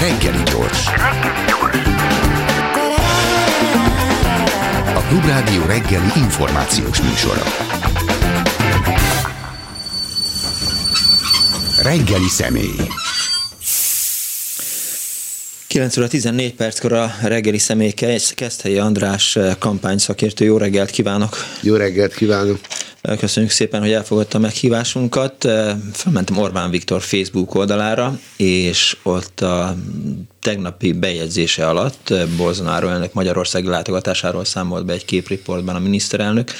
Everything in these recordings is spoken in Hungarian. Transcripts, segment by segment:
Reggeli gyors. A Klubrádió reggeli információs műsora. Reggeli személy. 9 óra 14 perckor a reggeli személy Keszthelyi András kampányszakértő. Jó reggelt kívánok! Jó reggelt kívánok! Köszönjük szépen, hogy elfogadta meghívásunkat. Felmentem Orbán Viktor Facebook oldalára, és ott a tegnapi bejegyzése alatt Bolsonaro elnök Magyarországi látogatásáról számolt be egy képriportban a miniszterelnök.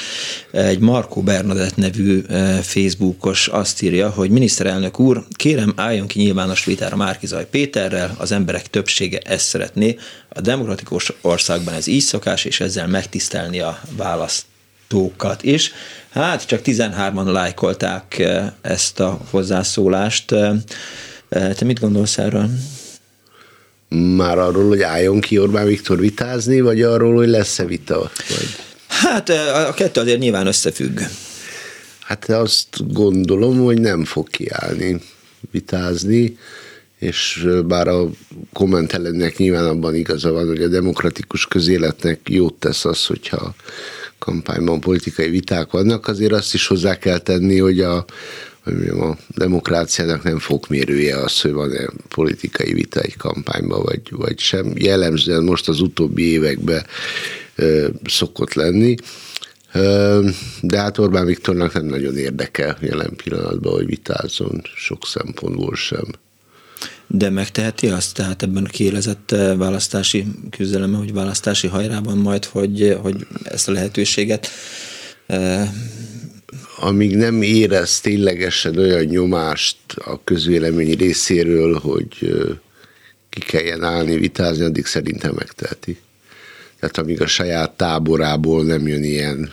Egy Markó Bernadett nevű Facebookos azt írja, hogy miniszterelnök úr, kérem álljon ki nyilvános vitára Márkizaj Péterrel, az emberek többsége ezt szeretné. A demokratikus országban ez így szokás, és ezzel megtisztelni a választ tókat is. Hát csak 13-an lájkolták eh, ezt a hozzászólást. Eh, eh, te mit gondolsz erről? Már arról, hogy álljon ki Orbán Viktor vitázni, vagy arról, hogy lesz-e vita? Vagy? Hát a kettő azért nyilván összefügg. Hát azt gondolom, hogy nem fog kiállni vitázni, és bár a kommentelennek nyilván abban igaza van, hogy a demokratikus közéletnek jót tesz az, hogyha kampányban politikai viták vannak, azért azt is hozzá kell tenni, hogy a, hogy mondjam, a demokráciának nem fokmérője az, hogy van-e politikai vita egy kampányban, vagy, vagy sem. Jellemzően most az utóbbi években ö, szokott lenni. De hát Orbán Viktornak nem nagyon érdekel jelen pillanatban, hogy vitázzon sok szempontból sem de megteheti azt, tehát ebben a kiélezett eh, választási küzdelemben, hogy választási hajrában majd, hogy, hogy ezt a lehetőséget eh, amíg nem érez ténylegesen olyan nyomást a közvélemény részéről, hogy eh, ki kelljen állni, vitázni, addig szerintem megteheti. Tehát amíg a saját táborából nem jön ilyen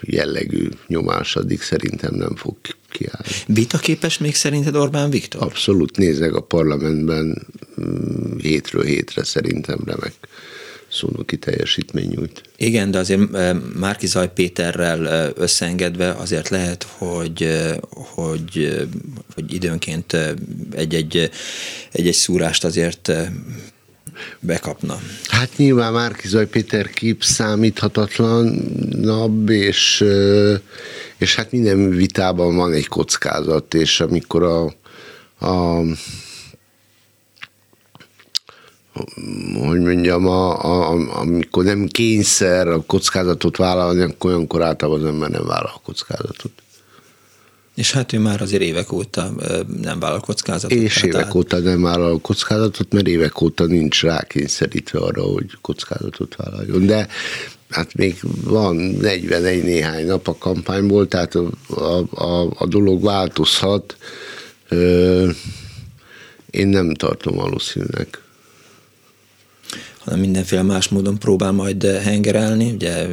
jellegű nyomás, addig szerintem nem fog kiállni. Vitaképes még szerinted Orbán Viktor? Abszolút, nézzek a parlamentben mm, hétről hétre szerintem remek szónoki teljesítmény nyújt. Igen, de azért Márki Zaj Péterrel összeengedve azért lehet, hogy, hogy, hogy időnként egy-egy, egy-egy szúrást azért bekapna? Hát nyilván Márkizaj Péter kép számíthatatlanabb, és, és hát minden vitában van egy kockázat, és amikor a, a hogy mondjam, a, a, amikor nem kényszer a kockázatot vállalni, akkor olyankor általában az ember nem vállal a kockázatot. És hát ő már azért évek óta nem vállal kockázatot. És évek át... óta nem vállal kockázatot, mert évek óta nincs rákényszerítve arra, hogy kockázatot vállaljon. De hát még van 41 néhány nap a kampányból, tehát a, a, a dolog változhat. Én nem tartom valószínűleg hanem mindenféle más módon próbál majd hengerelni. Ugye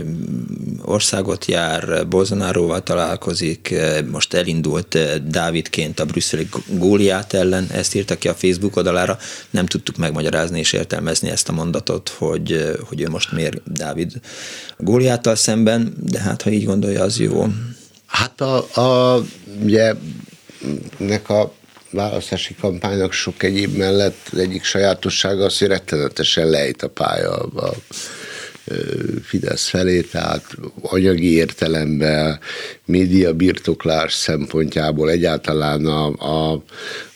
országot jár, Bolsonaroval találkozik, most elindult Dávidként a brüsszeli góliát ellen, ezt írta ki a Facebook oldalára, nem tudtuk megmagyarázni és értelmezni ezt a mondatot, hogy, hogy ő most miért Dávid góliáttal szemben, de hát ha így gondolja, az jó. Hát a, a ugye nek a választási kampánynak sok egyéb mellett egyik sajátossága az, hogy rettenetesen lejt a pálya a Fidesz felé, tehát anyagi értelemben, média birtoklás szempontjából egyáltalán a, a,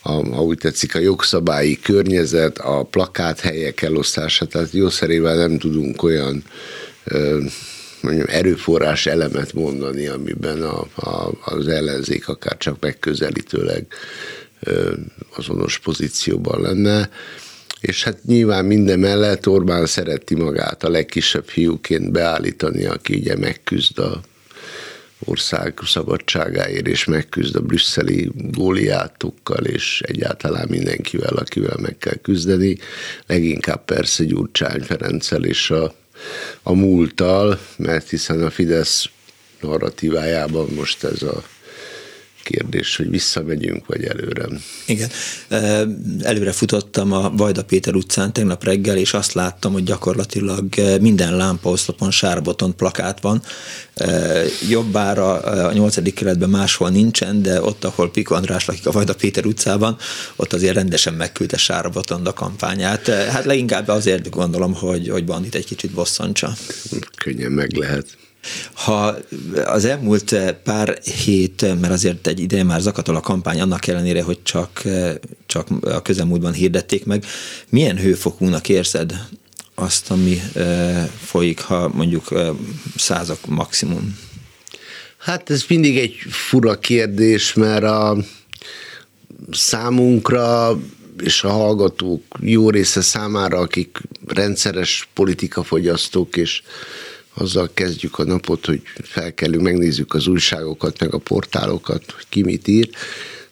a, a úgy tetszik, a jogszabályi környezet, a plakáthelyek elosztása, tehát jószerével nem tudunk olyan mondjam, erőforrás elemet mondani, amiben a, a, az ellenzék akár csak megközelítőleg azonos pozícióban lenne. És hát nyilván minden mellett Orbán szereti magát a legkisebb fiúként beállítani, aki ugye megküzd a ország szabadságáért, és megküzd a brüsszeli góliátokkal, és egyáltalán mindenkivel, akivel meg kell küzdeni. Leginkább persze Gyurcsány Ferenccel és a, a múlttal, mert hiszen a Fidesz narratívájában most ez a kérdés, hogy visszamegyünk, vagy előre. Igen. Előre futottam a Vajda Péter utcán tegnap reggel, és azt láttam, hogy gyakorlatilag minden lámpaoszlopon sárboton plakát van. Jobbára a nyolcadik keretben máshol nincsen, de ott, ahol Piko András lakik a Vajda Péter utcában, ott azért rendesen megküldte sárboton a kampányát. Hát leginkább azért gondolom, hogy, hogy Bandit egy kicsit bosszantsa. Könnyen meg lehet. Ha az elmúlt pár hét, mert azért egy ideje már zakatol a kampány, annak ellenére, hogy csak, csak a közelmúltban hirdették meg, milyen hőfokúnak érzed azt, ami folyik, ha mondjuk százak maximum? Hát ez mindig egy fura kérdés, mert a számunkra és a hallgatók jó része számára, akik rendszeres politikafogyasztók és azzal kezdjük a napot, hogy felkelünk, megnézzük az újságokat, meg a portálokat, hogy ki mit ír.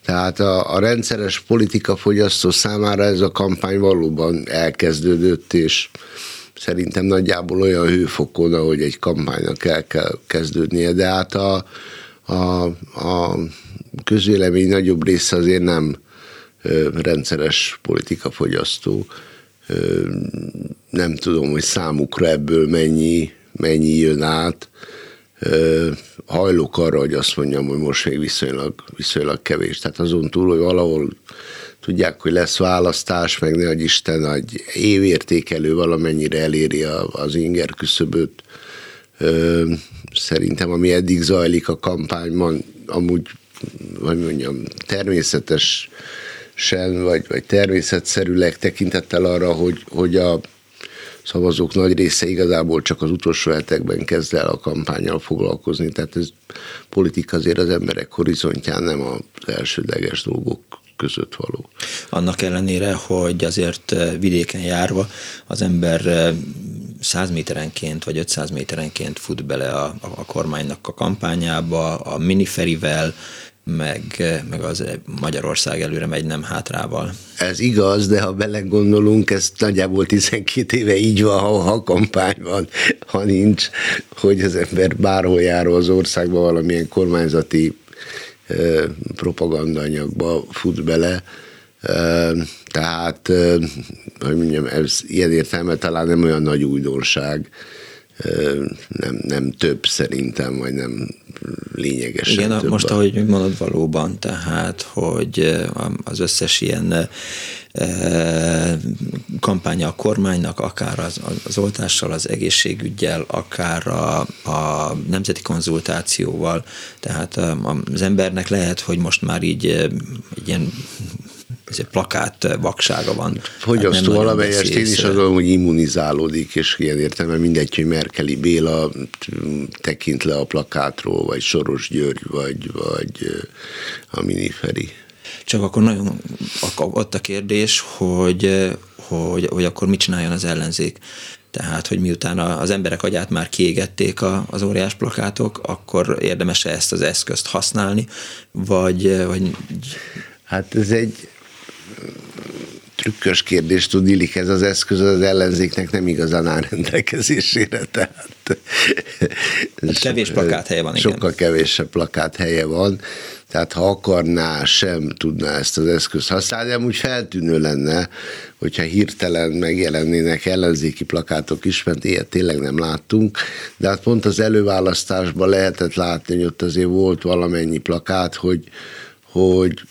Tehát a, a rendszeres politika fogyasztó számára ez a kampány valóban elkezdődött, és szerintem nagyjából olyan hőfokon, ahogy egy kampánynak el kell kezdődnie, de hát a, a, a közvélemény nagyobb része azért nem rendszeres politika fogyasztó. Nem tudom, hogy számukra ebből mennyi mennyi jön át. Hajlok arra, hogy azt mondjam, hogy most még viszonylag, viszonylag kevés. Tehát azon túl, hogy valahol tudják, hogy lesz választás, meg ne hogy Isten, hogy évértékelő valamennyire eléri az inger küszöböt. Szerintem, ami eddig zajlik a kampányban, amúgy, hogy mondjam, természetes sen, vagy, vagy természetszerűleg tekintettel arra, hogy, hogy a szavazók nagy része igazából csak az utolsó hetekben kezd el a kampányal foglalkozni, tehát ez politika azért az emberek horizontján nem az elsődleges dolgok között való. Annak ellenére, hogy azért eh, vidéken járva az ember 100 eh, méterenként vagy 500 méterenként fut bele a, a kormánynak a kampányába, a miniferivel, meg, meg az Magyarország előre megy, nem hátrával. Ez igaz, de ha belegondolunk, ez nagyjából 12 éve így van, ha, ha kampány van, ha nincs, hogy az ember bárhol járó az országban valamilyen kormányzati eh, propagandanyagba fut bele, tehát, hogy mondjam, ez ilyen értelme talán nem olyan nagy újdonság, nem, nem több szerintem, vagy nem lényegesen Igen, több. most ahogy mondod valóban, tehát, hogy az összes ilyen kampánya a kormánynak, akár az, az oltással, az egészségügyel, akár a, a nemzeti konzultációval, tehát az embernek lehet, hogy most már így egy ilyen ez egy plakát vaksága van. Fogyasztó hát valamelyest én is azon, hogy immunizálódik, és ilyen értelme mindegy, hogy Merkeli Béla tekint le a plakátról, vagy Soros György, vagy, vagy a Miniferi. Csak akkor nagyon ott a kérdés, hogy, hogy, hogy akkor mit csináljon az ellenzék. Tehát, hogy miután az emberek agyát már kiégették az óriás plakátok, akkor érdemes ezt az eszközt használni, vagy, vagy... Hát ez egy trükkös kérdés tudnilik ez az eszköz az ellenzéknek nem igazán áll rendelkezésére, tehát hát kevés plakát helye van, igen. Sokkal kevésebb plakát helye van, tehát ha akarná, sem tudná ezt az eszközt használni, de úgy feltűnő lenne, hogyha hirtelen megjelennének ellenzéki plakátok is, mert ilyet tényleg nem láttunk, de hát pont az előválasztásban lehetett látni, hogy ott azért volt valamennyi plakát, hogy, hogy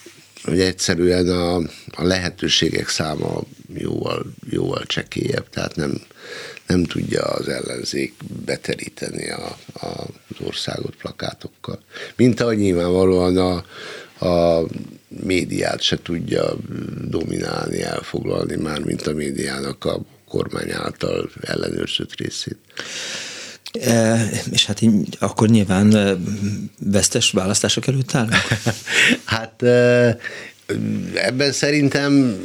hogy egyszerűen a, a lehetőségek száma jóval, jóval csekélyebb, tehát nem, nem tudja az ellenzék beteríteni a, a, az országot plakátokkal. Mint ahogy nyilvánvalóan a, a médiát se tudja dominálni, elfoglalni már, mint a médiának a kormány által ellenőrzött részét. E, és hát így, akkor nyilván e, vesztes választások előtt állunk? hát e, ebben szerintem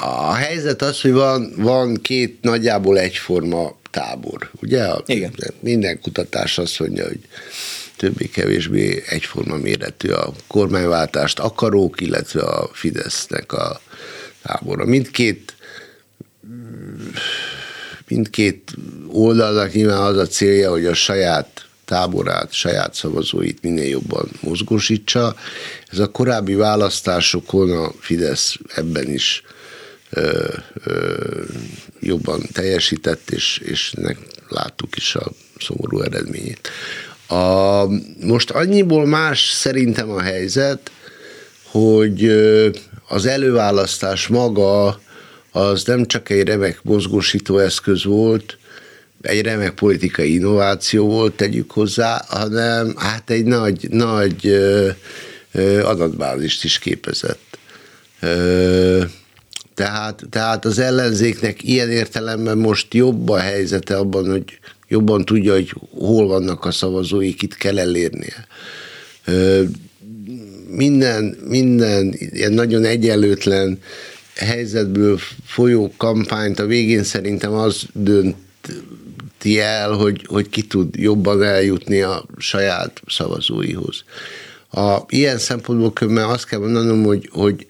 a helyzet az, hogy van, van két nagyjából egyforma tábor. Ugye? Igen. Minden kutatás azt mondja, hogy többé-kevésbé egyforma méretű a kormányváltást akarók, illetve a Fidesznek a tábora. Mindkét mindkét oldalnak nyilván az a célja, hogy a saját táborát, saját szavazóit minél jobban mozgósítsa. Ez a korábbi választásokon a Fidesz ebben is ö, ö, jobban teljesített, és, és nek láttuk is a szomorú eredményét. A, most annyiból más szerintem a helyzet, hogy az előválasztás maga az nem csak egy remek mozgósító eszköz volt, egy remek politikai innováció volt, tegyük hozzá, hanem hát egy nagy, nagy adatbázist is képezett. Tehát, tehát az ellenzéknek ilyen értelemben most jobb a helyzete abban, hogy jobban tudja, hogy hol vannak a szavazói, kit kell elérnie. Minden, minden ilyen nagyon egyenlőtlen helyzetből folyó kampányt a végén szerintem az dönti el, hogy, hogy ki tud jobban eljutni a saját szavazóihoz. A, ilyen szempontból különben azt kell mondanom, hogy, hogy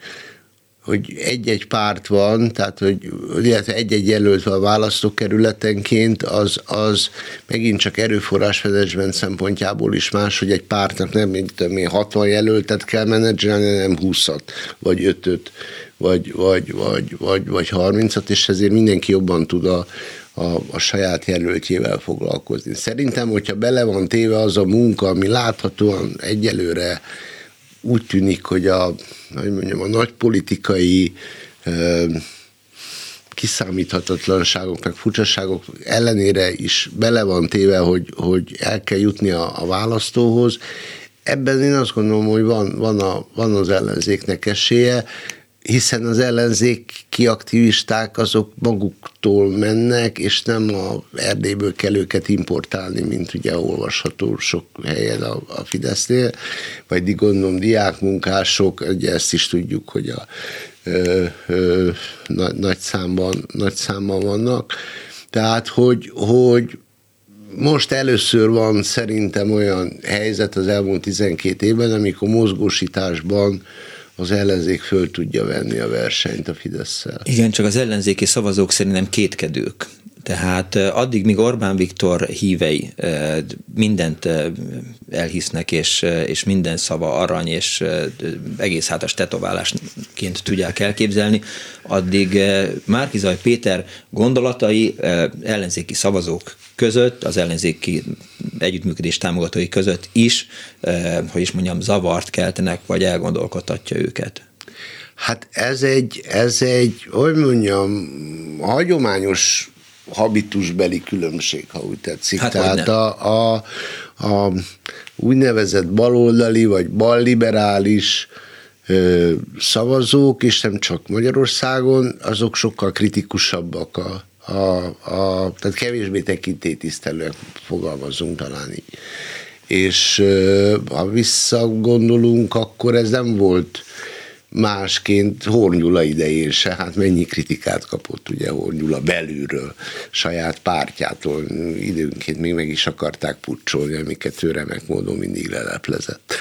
hogy egy-egy párt van, tehát hogy illetve egy-egy jelölt van választókerületenként, az, az megint csak erőforrás menedzsment szempontjából is más, hogy egy pártnak nem mint tudom én, 60 jelöltet kell menedzselni, nem 20-at, vagy 5-öt, vagy, vagy, vagy, vagy, vagy 30-at, és ezért mindenki jobban tud a, a, a saját jelöltjével foglalkozni. Szerintem, hogyha bele van téve az a munka, ami láthatóan egyelőre úgy tűnik, hogy a, hogy mondjam, a nagy politikai kiszámíthatatlanságok, meg furcsaságok ellenére is bele van téve, hogy, hogy el kell jutni a, a választóhoz. Ebben én azt gondolom, hogy van, van, a, van az ellenzéknek esélye, hiszen az ellenzéki aktivisták azok maguktól mennek, és nem a Erdélyből kell őket importálni, mint ugye olvasható sok helyen a, a Fidesznél, vagy gondolom diákmunkások, ugye ezt is tudjuk, hogy a ö, ö, nagy, nagy, számban, nagy számban vannak. Tehát, hogy, hogy most először van szerintem olyan helyzet az elmúlt 12 évben, amikor mozgósításban az ellenzék föl tudja venni a versenyt a fidesz Igen, csak az ellenzéki szavazók szerintem kétkedők. Tehát addig, míg Orbán Viktor hívei mindent elhisznek, és, és minden szava arany, és egész hátas tetoválásként tudják elképzelni, addig Márkizaj Péter gondolatai ellenzéki szavazók között, az ellenzéki együttműködés támogatói között is, hogy is mondjam, zavart keltenek, vagy elgondolkodtatja őket. Hát ez egy, ez egy, hogy mondjam, hagyományos habitusbeli különbség, ha úgy tetszik. Hát, Tehát a, a, a úgynevezett baloldali vagy balliberális ö, szavazók, és nem csak Magyarországon, azok sokkal kritikusabbak a, a, a tehát kevésbé tekintétisztelőek fogalmazunk talán így. És ha visszagondolunk, akkor ez nem volt másként Hornyula idején se, hát mennyi kritikát kapott ugye Hornyula belülről, saját pártjától, időnként még meg is akarták pucsolni, amiket ő remek módon mindig leleplezett.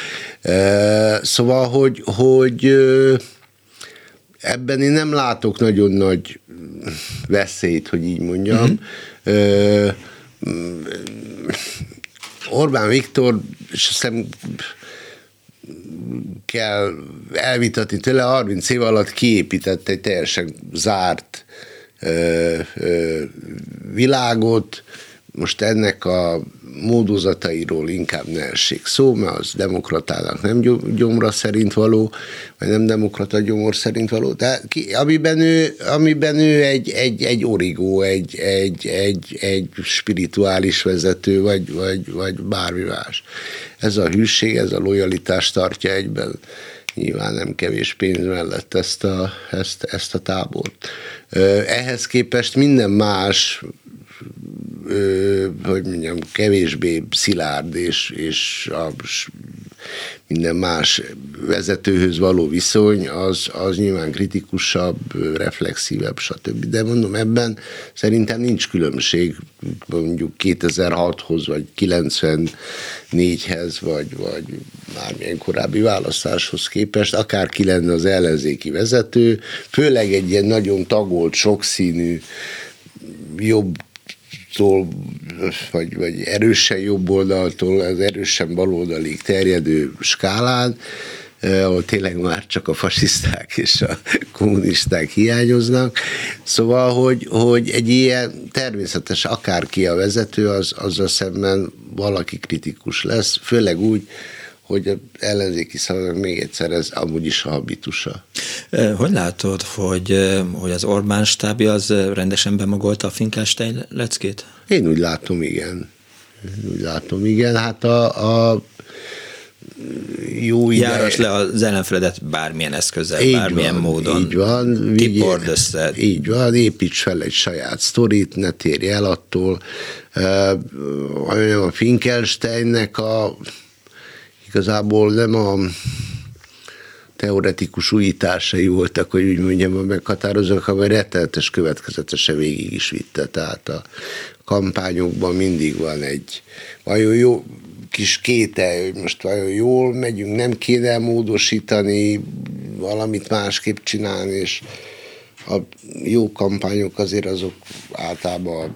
Szóval, hogy, hogy ebben én nem látok nagyon nagy veszélyt, hogy így mondjam. Uh-huh. Orbán Viktor, és hiszem kell elvitatni. Tőle, 30 év alatt kiépített egy teljesen zárt ö, ö, világot, most ennek a módozatairól inkább ne essék szó, mert az demokratának nem gyomra szerint való, vagy nem demokrata gyomor szerint való, de ki, amiben ő, amiben ő egy, egy, egy origó, egy, egy, egy, egy spirituális vezető, vagy, vagy, vagy bármi más. Ez a hűség, ez a lojalitás tartja egyben nyilván nem kevés pénz mellett ezt a, ezt, ezt a tábort. Ehhez képest minden más hogy mondjam, kevésbé szilárd és, és a minden más vezetőhöz való viszony, az, az nyilván kritikusabb, reflexívebb, stb. De mondom, ebben szerintem nincs különbség mondjuk 2006-hoz, vagy 94-hez, vagy, vagy bármilyen korábbi választáshoz képest, akár ki lenne az ellenzéki vezető, főleg egy ilyen nagyon tagolt, sokszínű, jobb tól, vagy, vagy erősen jobb oldaltól az erősen baloldalig terjedő skálán, ahol tényleg már csak a fasiszták és a kommunisták hiányoznak. Szóval, hogy, hogy egy ilyen természetes akárki a vezető, az, azzal szemben valaki kritikus lesz, főleg úgy, hogy az ellenzéki szavak még egyszer ez amúgy is a habitusa. Hogy látod, hogy, hogy az Orbán stábja az rendesen bemagolta a Finkelstein leckét? Én úgy látom, igen. Én úgy látom, igen. Hát a, a jó ide... Járos le az ellenfeledet bármilyen eszközzel, így bármilyen van, módon. Így van. Kipord össze. Így van, építs fel egy saját sztorit, ne térj el attól. A Finkelsteinnek a igazából nem a teoretikus újításai voltak, hogy úgy mondjam, a meghatározók, hanem rettenetes következetesen végig is vitte. Tehát a kampányokban mindig van egy, vajon jó, kis kétel, hogy most vajon jól megyünk, nem kéne módosítani, valamit másképp csinálni, és a jó kampányok azért azok általában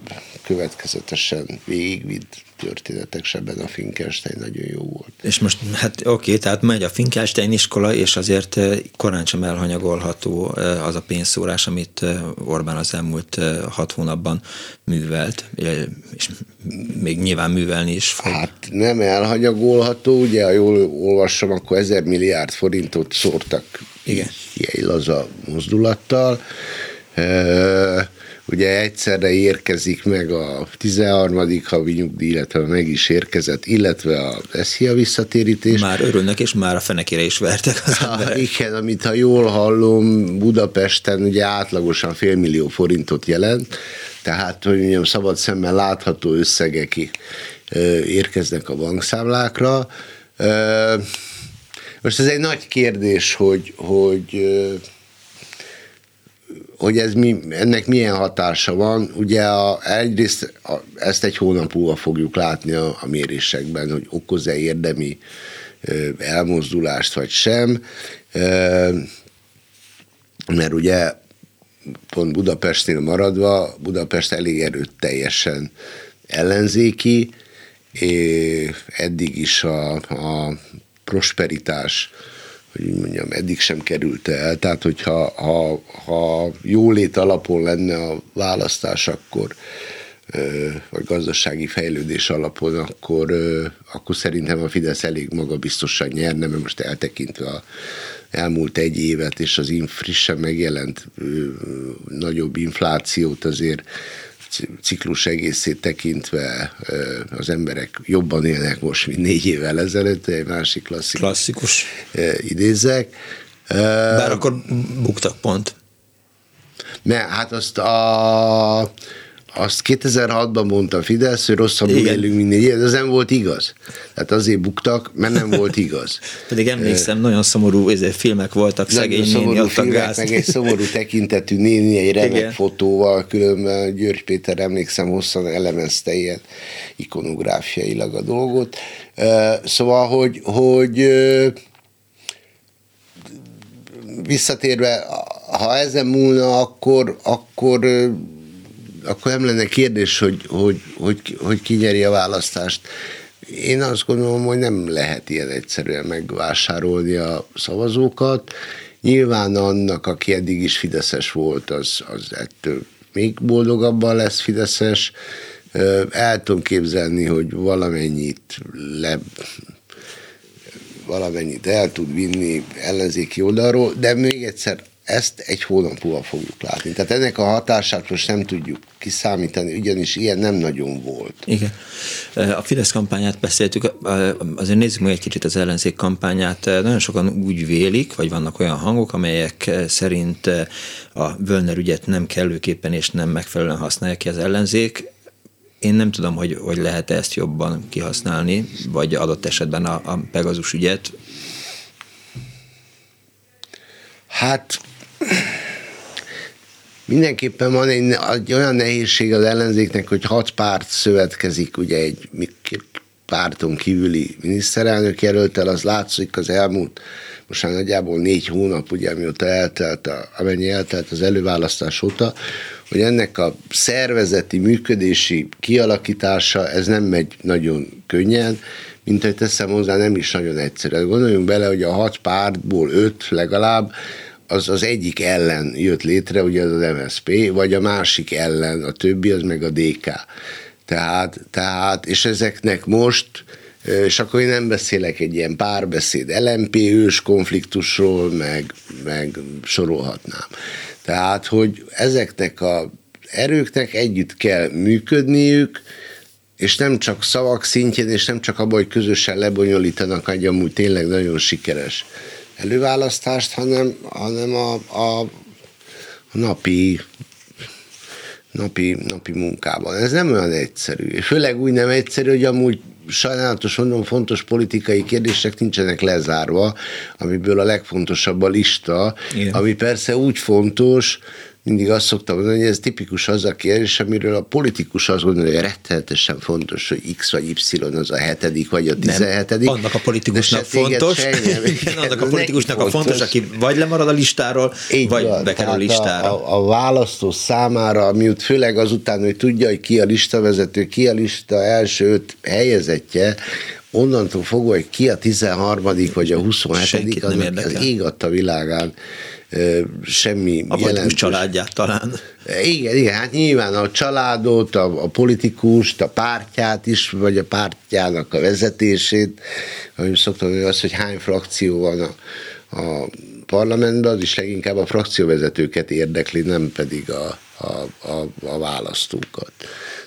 következetesen végigvitt történetek sebben a Finkelstein nagyon jó volt. És most, hát oké, okay, tehát megy a Finkelstein iskola, és azért eh, korán sem elhanyagolható eh, az a pénzszórás, amit eh, Orbán az elmúlt hat hónapban művelt, és még nyilván művelni is fog. Hát nem elhanyagolható, ugye, ha jól olvassam, akkor ezer milliárd forintot szórtak Igen. ilyen laza mozdulattal. Ugye egyszerre érkezik meg a 13. havi nyugdíj, illetve meg is érkezett, illetve a SZIA visszatérítés. Már örülnek, és már a fenekére is vertek az emberek. Igen, amit ha jól hallom, Budapesten ugye átlagosan félmillió forintot jelent, tehát, hogy mondjam, szabad szemmel látható összegek érkeznek a bankszámlákra. Most ez egy nagy kérdés, hogy, hogy hogy ez mi, ennek milyen hatása van. Ugye a, egyrészt a, ezt egy hónap múlva fogjuk látni a, a mérésekben, hogy okoz-e érdemi elmozdulást vagy sem, mert ugye pont Budapestnél maradva, Budapest elég erőteljesen ellenzéki, eddig is a, a prosperitás hogy úgy mondjam, eddig sem került el. Tehát, hogyha ha, ha jólét alapon lenne a választás, akkor vagy gazdasági fejlődés alapon, akkor, akkor szerintem a Fidesz elég magabiztosan nyerne, mert most eltekintve a elmúlt egy évet és az frissen megjelent nagyobb inflációt azért ciklus egészét tekintve az emberek jobban élnek most, mint négy évvel ezelőtt, egy másik klasszikus, klasszikus. idézek. Bár akkor buktak pont. Mert hát azt a azt 2006-ban mondta a Fidesz, hogy rosszabbul Igen. élünk, mint négy ez nem volt igaz. Tehát azért buktak, mert nem volt igaz. Pedig emlékszem, nagyon szomorú ezért filmek voltak, szegény szomorú néni filmek, gáz. meg egy szomorú tekintetű néni, egy remek Igen. fotóval, különben György Péter emlékszem hosszan elemezte ilyen ikonográfiailag a dolgot. Szóval, hogy, hogy visszatérve, ha ezen múlna, akkor, akkor akkor nem lenne kérdés, hogy, hogy, hogy, hogy ki nyeri a választást. Én azt gondolom, hogy nem lehet ilyen egyszerűen megvásárolni a szavazókat. Nyilván annak, aki eddig is Fideszes volt, az, az ettől még boldogabban lesz Fideszes. El tudom képzelni, hogy valamennyit le, valamennyit el tud vinni ellenzéki oldalról, de még egyszer ezt egy hónap múlva fogjuk látni. Tehát ennek a hatását most nem tudjuk kiszámítani, ugyanis ilyen nem nagyon volt. Igen. A Fidesz kampányát beszéltük, azért nézzük meg egy kicsit az ellenzék kampányát. Nagyon sokan úgy vélik, vagy vannak olyan hangok, amelyek szerint a Völner ügyet nem kellőképpen és nem megfelelően használja ki az ellenzék. Én nem tudom, hogy, hogy lehet ezt jobban kihasználni, vagy adott esetben a, a Pegazus ügyet. Hát Mindenképpen van egy, egy olyan nehézség az ellenzéknek, hogy hat párt szövetkezik ugye egy párton kívüli miniszterelnök jelöltel, az látszik az elmúlt most már nagyjából négy hónap, ugye, amióta eltelt, a, amennyi eltelt az előválasztás óta, hogy ennek a szervezeti, működési kialakítása, ez nem megy nagyon könnyen, mint hogy teszem hozzá, nem is nagyon egyszerű. Gondoljunk bele, hogy a hat pártból öt legalább, az az egyik ellen jött létre, ugye az az MSP, vagy a másik ellen, a többi az meg a DK. Tehát, tehát és ezeknek most és akkor én nem beszélek egy ilyen párbeszéd LMP ős konfliktusról, meg, meg sorolhatnám. Tehát, hogy ezeknek a erőknek együtt kell működniük, és nem csak szavak szintjén, és nem csak abban, hogy közösen lebonyolítanak egy amúgy tényleg nagyon sikeres előválasztást, hanem, hanem a, a, napi napi, napi munkában. Ez nem olyan egyszerű. Főleg úgy nem egyszerű, hogy amúgy sajnálatos mondom, fontos politikai kérdések nincsenek lezárva, amiből a legfontosabb a lista, Igen. ami persze úgy fontos, mindig azt szoktam mondani, hogy ez tipikus az a kérdés, amiről a politikus azt gondolja, hogy rettenetesen fontos, hogy X vagy Y az a hetedik vagy a tizenhetedik. Annak a politikusnak fontos, igen, annak a politikusnak a fontos, aki vagy lemarad a listáról, Így vagy van, bekerül a listára. A, a, választó számára, miut főleg azután, hogy tudja, hogy ki a listavezető, ki a lista első öt helyezettje, onnantól fogva, hogy ki a 13. vagy a 27. az, az ég világán semmi A jelentős... családját talán. Igen, igen, hát nyilván a családot, a, a politikust, a pártját is, vagy a pártjának a vezetését, ahogy szoktam mondani, az, hogy hány frakció van a, a parlamentben, az is leginkább a frakcióvezetőket érdekli, nem pedig a, a, a, a választókat.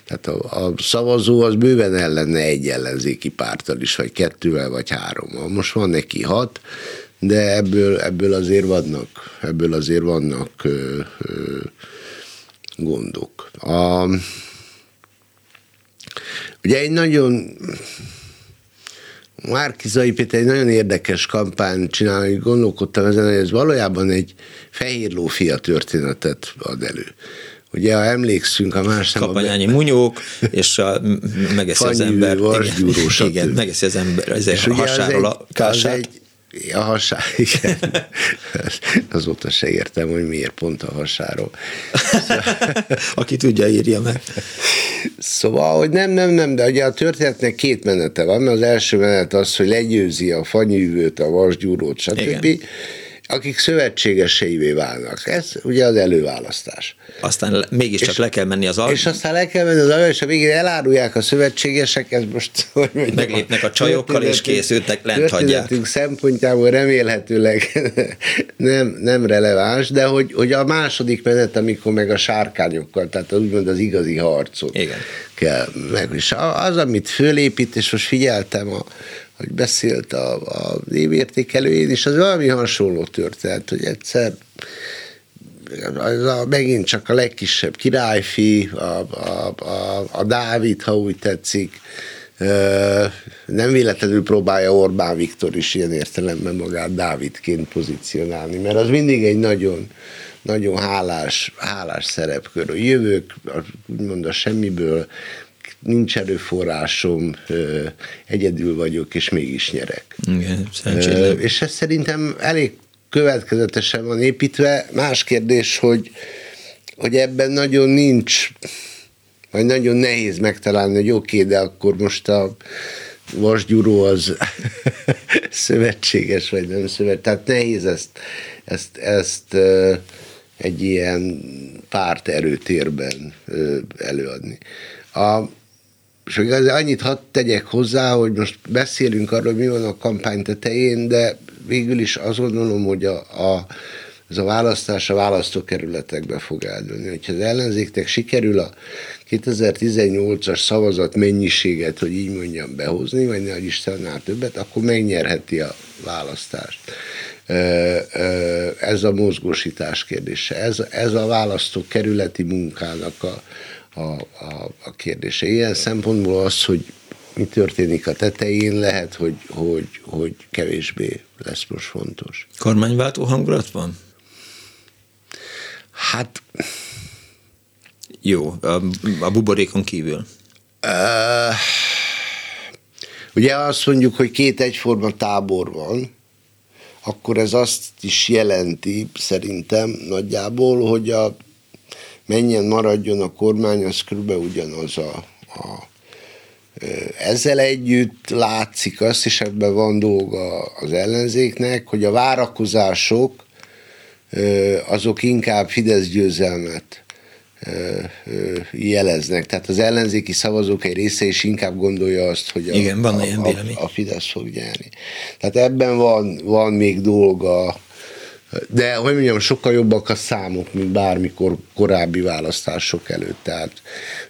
Tehát a, a szavazó az bőven ellenne egy ellenzéki pártal is, vagy kettővel, vagy hárommal. Most van neki hat, de ebből, ebből azért vannak, ebből azért vannak ö, ö, gondok. A, ugye egy nagyon Márkizai Péter egy nagyon érdekes kampány csinál, hogy gondolkodtam ezen, hogy ez valójában egy fehér lófia történetet ad elő. Ugye, ha emlékszünk a más Kapanyányi be... munyók, és a, megeszi az ember. Igen, igen, megeszi az ember ezért a hasáról a kását. egy, a hasá, igen. Azóta se értem, hogy miért pont a hasáról. Aki tudja, írja meg. Szóval, hogy nem, nem, nem, de ugye a történetnek két menete van, mert az első menet az, hogy legyőzi a fanyűvőt, a vasgyúrót, stb. Igen akik szövetségeseivé válnak. Ez ugye az előválasztás. Aztán mégiscsak és, le kell menni az alap. És aztán le kell menni az alap, és a végén elárulják a szövetségesek, ez most, hogy mondjam, Meglépnek a csajokkal, és készültek, lent hagyják. szempontjából remélhetőleg nem, nem releváns, de hogy, hogy a második menet, amikor meg a sárkányokkal, tehát úgymond az igazi harcot Igen. kell meg. És az, amit fölépít, és most figyeltem a hogy beszélt a, a évértékelőjén, és az valami hasonló történt, hogy egyszer az a, megint csak a legkisebb királyfi, a, a, a, a Dávid, ha úgy tetszik, nem véletlenül próbálja Orbán Viktor is ilyen értelemben magát Dávidként pozícionálni, mert az mindig egy nagyon, nagyon hálás, hálás szerepkör. Jövök, úgymond a semmiből, nincs erőforrásom, egyedül vagyok, és mégis nyerek. Igen, és ez szerintem elég következetesen van építve. Más kérdés, hogy, hogy ebben nagyon nincs, vagy nagyon nehéz megtalálni, hogy oké, okay, de akkor most a vasgyúró az szövetséges, vagy nem szövetséges. Tehát nehéz ezt, ezt, ezt egy ilyen párt erőtérben előadni. A, és azért annyit hadd tegyek hozzá, hogy most beszélünk arról, mi van a kampány tetején, de végül is azt gondolom, hogy a, a, ez a választás a választókerületekbe fog eldőlni. Hogyha az ellenzéknek sikerül a 2018-as szavazat mennyiséget, hogy így mondjam, behozni, vagy ne Istennál többet, akkor megnyerheti a választást. Ez a mozgósítás kérdése. Ez, ez a választókerületi munkának a, a, a, a kérdése. Ilyen szempontból az, hogy mi történik a tetején, lehet, hogy, hogy, hogy kevésbé lesz most fontos. Kormányváltó hangulat van? Hát... Jó, a, a buborékon kívül. Uh, Ugye azt mondjuk, hogy két egyforma tábor van, akkor ez azt is jelenti szerintem nagyjából, hogy a menjen maradjon a kormány, az kb. ugyanaz a, a ezzel együtt látszik azt, és ebben van dolga az ellenzéknek, hogy a várakozások azok inkább Fidesz győzelmet jeleznek. Tehát az ellenzéki szavazók egy része is inkább gondolja azt, hogy a, Igen, van a, a, a Fidesz fog nyerni. Tehát ebben van, van még dolga de, hogy mondjam, sokkal jobbak a számok, mint bármikor korábbi választások előtt. Tehát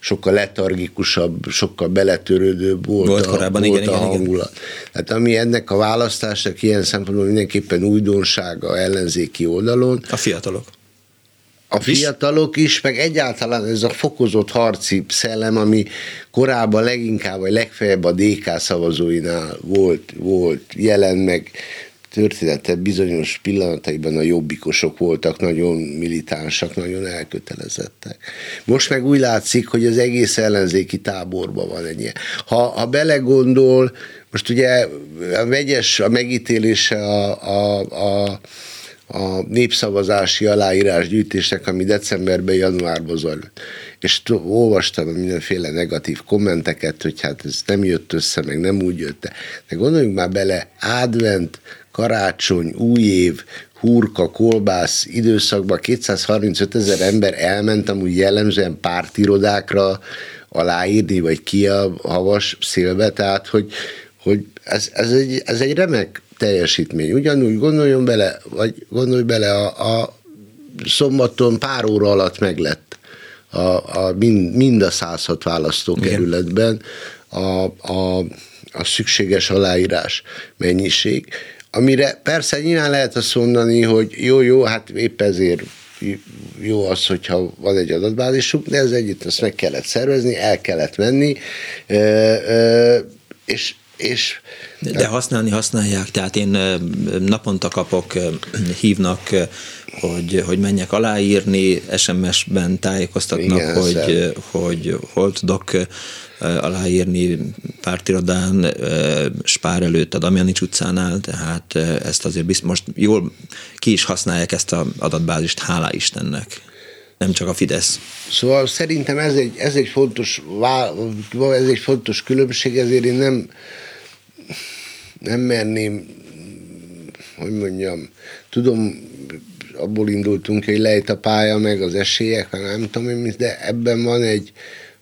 sokkal letargikusabb, sokkal beletörődőbb volt, volt, korábban, volt igen, a hangulat. Igen. Tehát ami ennek a választásnak ilyen szempontból mindenképpen újdonsága ellenzéki oldalon. A fiatalok a fiatalok is, meg egyáltalán ez a fokozott harci szellem, ami korábban leginkább, vagy legfeljebb a DK szavazóinál volt, volt jelen, meg története bizonyos pillanataiban a jobbikosok voltak nagyon militánsak, nagyon elkötelezettek. Most meg úgy látszik, hogy az egész ellenzéki táborban van ilyen. Ha, ha belegondol, most ugye a vegyes a megítélése a, a, a a népszavazási aláírásgyűjtésnek, ami decemberben, januárban zajlott. És olvastam mindenféle negatív kommenteket, hogy hát ez nem jött össze, meg nem úgy jött. De gondoljunk már bele, advent, karácsony, új év, hurka, kolbász időszakban 235 ezer ember elment amúgy jellemzően pártirodákra aláírni, vagy ki a havas szélbe, tehát hogy, hogy ez, ez, egy, ez egy remek teljesítmény. Ugyanúgy gondoljon bele, vagy gondolj bele, a, a szombaton pár óra alatt meglett a, a mind, mind a 106 választókerületben a, a, a szükséges aláírás mennyiség, amire persze nyilván lehet azt mondani, hogy jó, jó, hát épp ezért jó az, hogyha van egy adatbázisuk, de ez együtt ezt meg kellett szervezni, el kellett menni, és és de használni használják, tehát én naponta kapok, hívnak, hogy, hogy menjek aláírni, SMS-ben tájékoztatnak, Igen, hogy, hogy hol tudok aláírni pártirodán, Spár előtt a Damjanics utcánál, tehát ezt azért biztos, most jól ki is használják ezt az adatbázist, hálá Istennek nem csak a Fidesz. Szóval szerintem ez egy, ez egy fontos ez egy fontos különbség, ezért én nem nem merném, hogy mondjam, tudom, abból indultunk, hogy lejt a pálya, meg az esélyek, nem tudom én, de ebben van egy,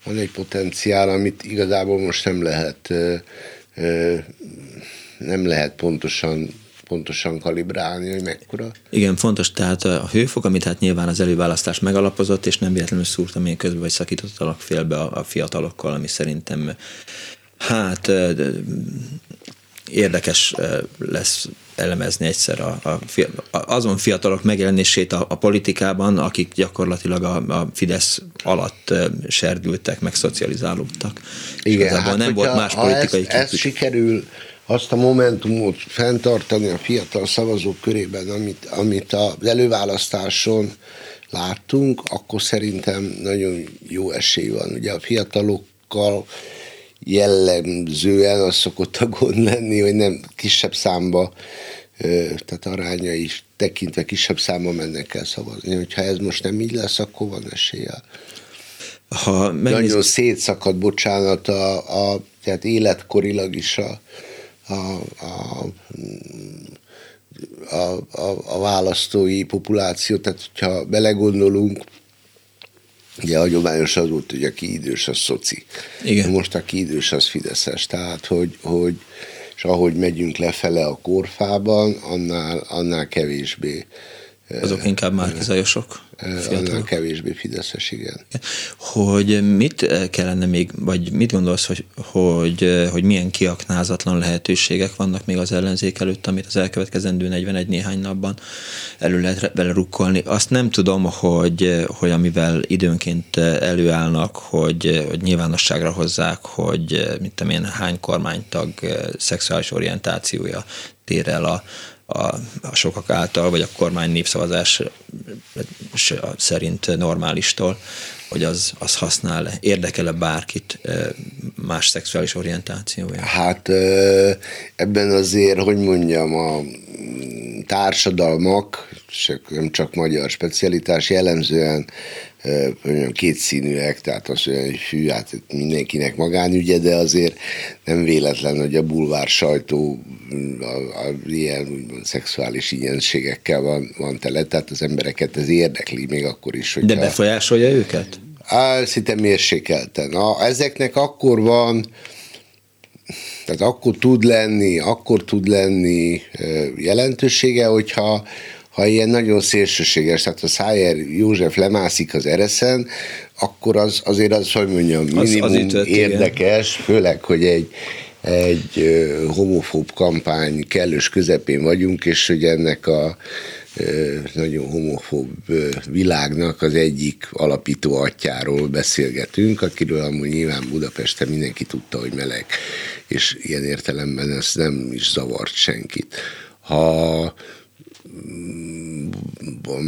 van egy potenciál, amit igazából most nem lehet nem lehet pontosan pontosan kalibrálni, hogy mekkora. Igen, fontos, tehát a hőfok, amit hát nyilván az előválasztás megalapozott, és nem véletlenül szúrtam én közben, vagy szakítottalak félbe a, a fiatalokkal, ami szerintem hát érdekes lesz elemezni egyszer a, a, azon fiatalok megjelenését a, a politikában, akik gyakorlatilag a, a Fidesz alatt serdültek, meg szocializálódtak. Igen, hát nem volt más politikai ha ezt, ezt sikerül azt a momentumot fenntartani a fiatal szavazók körében, amit, amit az előválasztáson láttunk, akkor szerintem nagyon jó esély van. Ugye a fiatalokkal jellemzően az szokott a gond lenni, hogy nem kisebb számba, tehát aránya is tekintve kisebb számba mennek el szavazni. Hogyha ez most nem így lesz, akkor van esélye. Ha megnéz... Nagyon szétszakad, bocsánat, a, a, tehát életkorilag is a, a, a, a, a, a választói populáció, tehát hogyha belegondolunk, Ugye hagyományos az volt, hogy aki idős, az szoci. Igen. Most aki idős, az fideszes. Tehát, hogy, hogy és ahogy megyünk lefele a korfában, annál, annál kevésbé azok inkább márkizajosok. Annál kevésbé fideszes, igen. Hogy mit kellene még, vagy mit gondolsz, hogy, hogy, hogy milyen kiaknázatlan lehetőségek vannak még az ellenzék előtt, amit az elkövetkezendő 41 néhány napban elő lehet vele rukkolni. Azt nem tudom, hogy, hogy amivel időnként előállnak, hogy, hogy nyilvánosságra hozzák, hogy mit tudom én, hány kormánytag szexuális orientációja tér el a, a, a sokak által, vagy a kormány népszavazás szerint normálistól, hogy az, az használ, érdekel-e bárkit más szexuális orientációja? Hát ebben azért, hogy mondjam, a társadalmak, nem csak magyar specialitás, jellemzően kétszínűek, tehát az olyan hű, hát mindenkinek magánügye, de azért nem véletlen, hogy a bulvár sajtó a, a, ilyen úgymond, szexuális ilyenségekkel van, van tele, tehát az embereket ez érdekli, még akkor is, hogy. De befolyásolja őket? Á, szinte mérsékelten. A, ezeknek akkor van, tehát akkor tud lenni, akkor tud lenni jelentősége, hogyha ha ilyen nagyon szélsőséges, tehát a Szájer József lemászik az ereszen, akkor az azért az, hogy mondjam, minimum az, az ütött, érdekes, igen. főleg, hogy egy, egy homofób kampány kellős közepén vagyunk, és hogy ennek a nagyon homofób világnak az egyik alapító atyáról beszélgetünk, akiről amúgy nyilván Budapesten mindenki tudta, hogy meleg, és ilyen értelemben ez nem is zavart senkit. Ha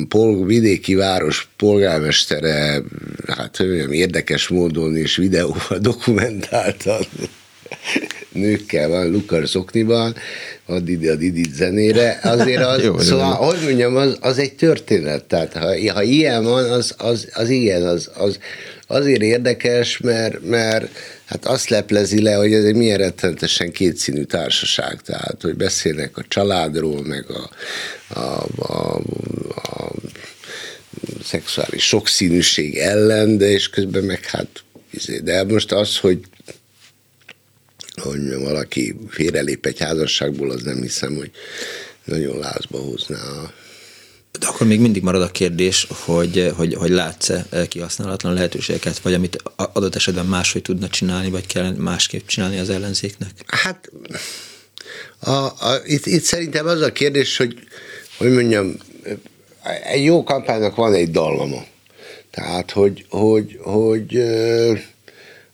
pol, vidéki város polgármestere, hát olyan érdekes módon és videóval dokumentáltan nőkkel van Lukas Okniban, a Didi a Didi zenére, azért az, Jó, szóval, hogy mondjam, az, az egy történet, tehát ha, ha ilyen van, az, az, az ilyen, az, az azért érdekes, mert, mert hát azt leplezi le, hogy ez egy milyen rettentesen kétszínű társaság, tehát hogy beszélnek a családról, meg a, a, a, a szexuális sokszínűség ellen, de és közben meg hát izé, de most az, hogy hogy valaki félrelép egy házasságból, az nem hiszem, hogy nagyon lázba hozná a de akkor még mindig marad a kérdés, hogy, hogy, hogy látsz-e kihasználatlan lehetőségeket, vagy amit adott esetben máshogy tudna csinálni, vagy kell másképp csinálni az ellenzéknek? Hát a, a, itt, itt szerintem az a kérdés, hogy hogy mondjam, egy jó kampánynak van egy dallama. Tehát, hogy, hogy, hogy,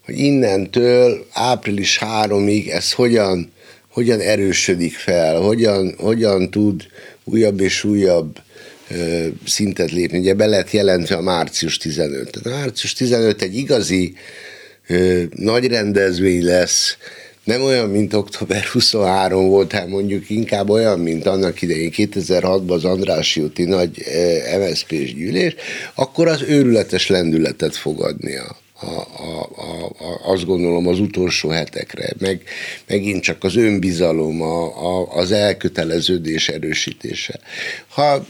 hogy innentől április 3-ig ez hogyan, hogyan erősödik fel, hogyan, hogyan tud újabb és újabb szintet lépni. Ugye be lett jelentve a március 15. A március 15 egy igazi nagy rendezvény lesz, nem olyan, mint október 23 volt, hát mondjuk inkább olyan, mint annak idején 2006-ban az András úti nagy MSZP-s gyűlés, akkor az őrületes lendületet fogadni a, a, a, a, a, azt gondolom az utolsó hetekre, meg megint csak az önbizalom, a, a, az elköteleződés erősítése. Ha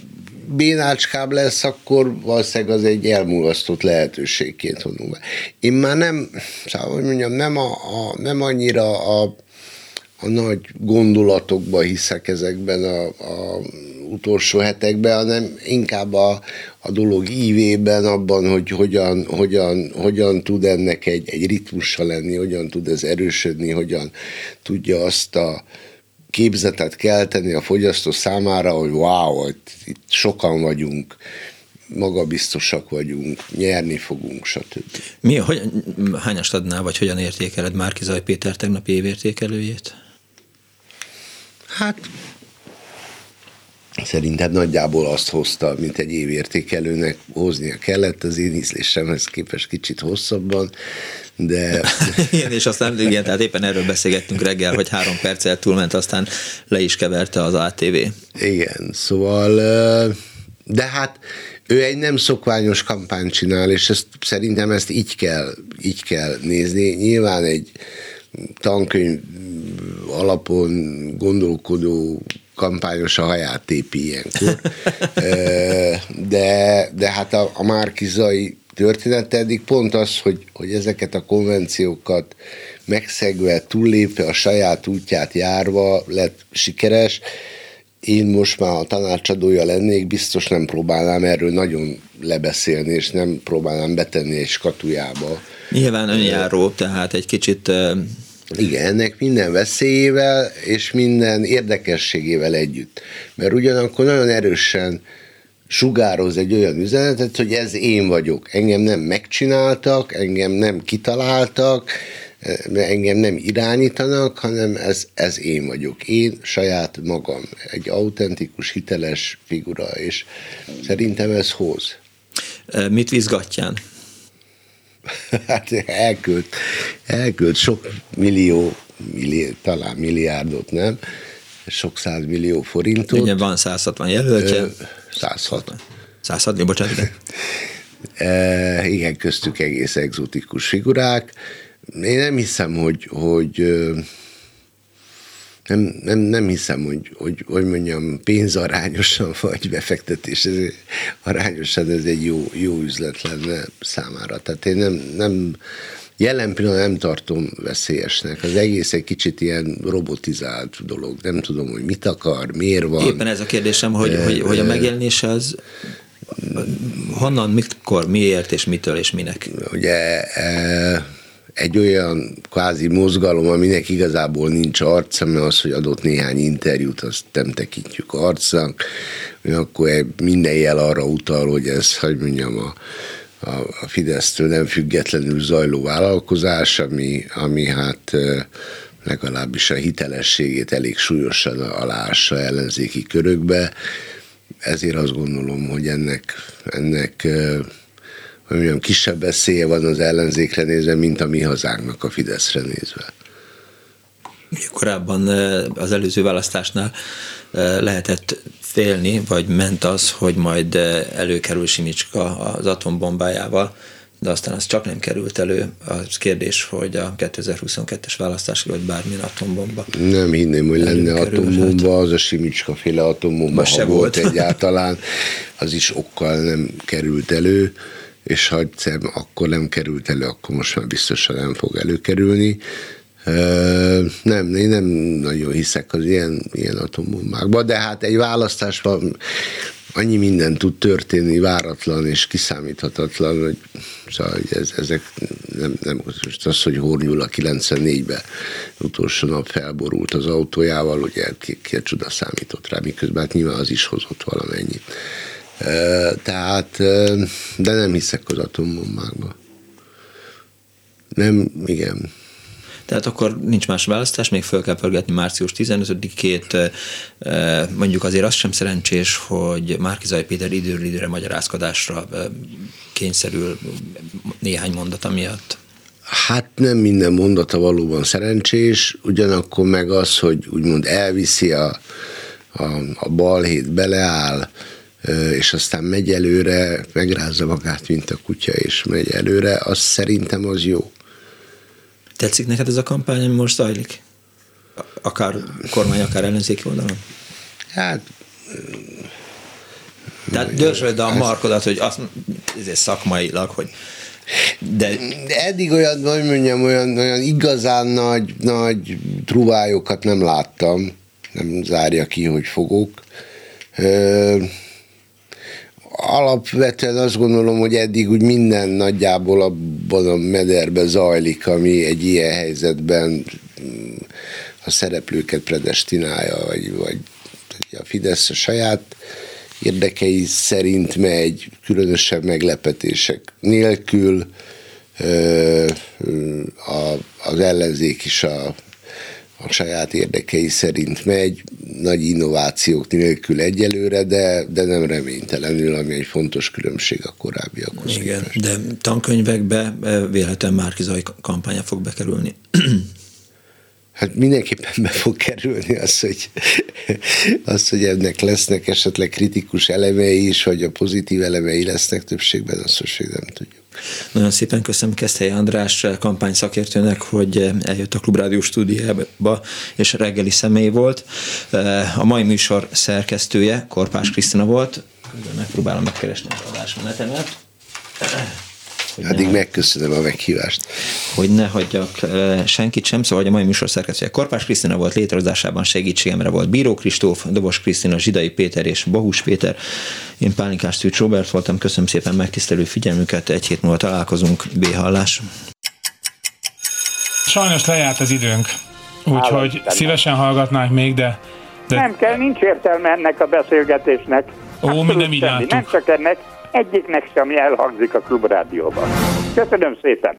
bénácskább lesz, akkor valószínűleg az egy elmulasztott lehetőségként vonul be. Én már nem, szóval, hogy mondjam, nem, a, a, nem annyira a, a nagy gondolatokba hiszek ezekben a, a utolsó hetekben, hanem inkább a, a dolog ívében, abban, hogy hogyan, hogyan, hogyan tud ennek egy, egy ritmusa lenni, hogyan tud ez erősödni, hogyan tudja azt a, képzetet kelteni a fogyasztó számára, hogy wow, itt sokan vagyunk, magabiztosak vagyunk, nyerni fogunk, stb. Mi, hogy, hányast adnál, vagy hogyan értékeled Márkizaj Péter tegnapi évértékelőjét? Hát szerintem nagyjából azt hozta, mint egy évértékelőnek hoznia kellett, az én ízlésemhez képest kicsit hosszabban, de... igen, és aztán igen, tehát éppen erről beszélgettünk reggel, hogy három perccel túlment, aztán le is keverte az ATV. Igen, szóval, de hát ő egy nem szokványos kampányt csinál, és ezt, szerintem ezt így kell, így kell nézni. Nyilván egy tankönyv alapon gondolkodó kampányos a haját tépi ilyenkor. De, de hát a, a Márkizai története eddig pont az, hogy, hogy ezeket a konvenciókat megszegve, túllépve, a saját útját járva lett sikeres. Én most már a tanácsadója lennék, biztos nem próbálnám erről nagyon lebeszélni, és nem próbálnám betenni egy skatujába. Nyilván önjáró, tehát egy kicsit igen, ennek minden veszélyével és minden érdekességével együtt. Mert ugyanakkor nagyon erősen sugároz egy olyan üzenetet, hogy ez én vagyok. Engem nem megcsináltak, engem nem kitaláltak, engem nem irányítanak, hanem ez, ez én vagyok. Én saját magam, egy autentikus, hiteles figura, és szerintem ez hoz. Mit vizgatján? Hát elkölt, elkölt sok millió, millió, talán milliárdot, nem? Sok száz millió forintot. Ugye van 160 jelöltje. 160. 160, bocsánat. Igen. E, igen, köztük egész egzotikus figurák. Én nem hiszem, hogy, hogy nem, nem, nem hiszem, hogy, hogy, hogy mondjam, pénzarányosan vagy befektetés ez arányosan ez egy jó, jó üzlet lenne számára. Tehát én nem, nem jelen pillanatban nem tartom veszélyesnek. Az egész egy kicsit ilyen robotizált dolog. Nem tudom, hogy mit akar, miért van. Éppen ez a kérdésem, hogy, e, hogy, hogy a megjelenés az honnan, mikor, miért és mitől és minek? Ugye egy olyan kvázi mozgalom, aminek igazából nincs arca, mert az, hogy adott néhány interjút, azt nem tekintjük arcnak, akkor minden jel arra utal, hogy ez, hogy mondjam, a, a, a Fidesztől nem függetlenül zajló vállalkozás, ami, ami hát legalábbis a hitelességét elég súlyosan alássa ellenzéki körökbe. Ezért azt gondolom, hogy ennek, ennek hogy mondjam, kisebb veszélye van az ellenzékre nézve, mint a mi hazánknak a Fideszre nézve. Korábban az előző választásnál lehetett félni, vagy ment az, hogy majd előkerül Simicska az atombombájával, de aztán az csak nem került elő. Az kérdés, hogy a 2022-es választás vagy bármilyen atombomba. Nem hinném, hogy lenne atombomba, az a Simicska féle atombomba, ha volt, egyáltalán, az is okkal nem került elő és ha egyszer akkor nem került elő, akkor most már biztosan nem fog előkerülni. Nem, én nem nagyon hiszek az ilyen, ilyen atombombákba, de hát egy választásban annyi minden tud történni, váratlan és kiszámíthatatlan, hogy, szóval, hogy ez, ezek nem, nem most az, hogy Hornyul a 94-ben utolsó nap felborult az autójával, ugye ki, ki csuda számított rá, miközben hát nyilván az is hozott valamennyit. Tehát, de nem hiszek az atombombákba. Nem, igen. Tehát akkor nincs más választás, még föl kell pörgetni március 15-ét. Mondjuk azért az sem szerencsés, hogy Márkizai Péter időről időre magyarázkodásra kényszerül néhány mondata miatt. Hát nem minden mondata valóban szerencsés, ugyanakkor meg az, hogy úgymond elviszi a, a, a balhét, beleáll, és aztán megy előre, megrázza magát, mint a kutya, és megy előre, az szerintem az jó. Tetszik neked ez a kampány, ami most zajlik? Akár kormány, akár ellenzéki oldalon? Hát... Tehát dörzsöld a markodat, hogy azt ez szakmailag, hogy de... de eddig olyan, hogy mondjam, olyan, olyan igazán nagy, nagy truvályokat nem láttam, nem zárja ki, hogy fogok alapvetően azt gondolom, hogy eddig úgy minden nagyjából abban a mederbe zajlik, ami egy ilyen helyzetben mm, a szereplőket predestinálja, vagy, vagy a Fidesz a saját érdekei szerint megy, különösebb meglepetések nélkül, az ellenzék is a a saját érdekei szerint megy, nagy innovációk nélkül egyelőre, de, de nem reménytelenül, ami egy fontos különbség a korábbiakhoz. Igen, képest. de tankönyvekbe véletlen Márkizai kampánya fog bekerülni. Hát mindenképpen be fog kerülni az, hogy, az, hogy ennek lesznek esetleg kritikus elemei is, vagy a pozitív elemei lesznek többségben, azt most még nem tudjuk. Nagyon szépen köszönöm Keszthely András kampány szakértőnek, hogy eljött a Klubrádió stúdiába, és reggeli személy volt. A mai műsor szerkesztője Korpás Krisztina volt. Megpróbálom megkeresni az adásmenetemet. Addig megköszönöm a meghívást. Hogy ne hagyjak senkit sem, szóval hogy a mai műsor szerkesztője Korpás Krisztina volt, létrehozásában segítségemre volt Bíró Kristóf, Dobos Krisztina, Zsidai Péter és Bahus Péter. Én Pálinkás Szűcs Robert voltam, köszönöm szépen megtisztelő figyelmüket, egy hét múlva találkozunk, B-hallás. Sajnos lejárt az időnk, úgyhogy szívesen hallgatnánk még, de, de... Nem kell, nincs értelme ennek a beszélgetésnek. Ó, mi nem így Nem csak ennek, egyiknek sem elhangzik a klubrádióban. Köszönöm szépen!